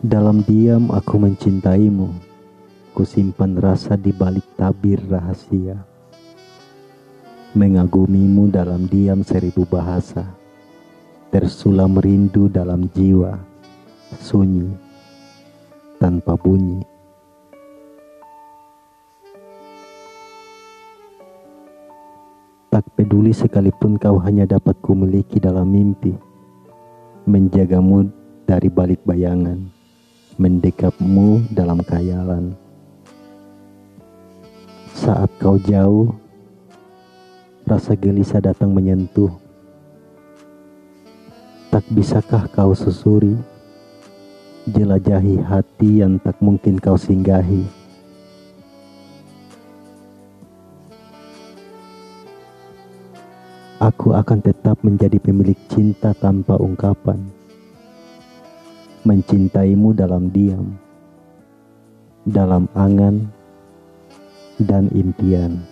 Dalam diam aku mencintaimu, kusimpan rasa di balik tabir rahasia. Mengagumimu dalam diam seribu bahasa, tersulam rindu dalam jiwa, sunyi, tanpa bunyi. Tak peduli sekalipun kau hanya dapat kumiliki dalam mimpi, menjagamu dari balik bayangan mendekapmu dalam kayalan. Saat kau jauh, rasa gelisah datang menyentuh. Tak bisakah kau susuri, jelajahi hati yang tak mungkin kau singgahi. Aku akan tetap menjadi pemilik cinta tanpa ungkapan mencintaimu dalam diam, dalam angan dan impian.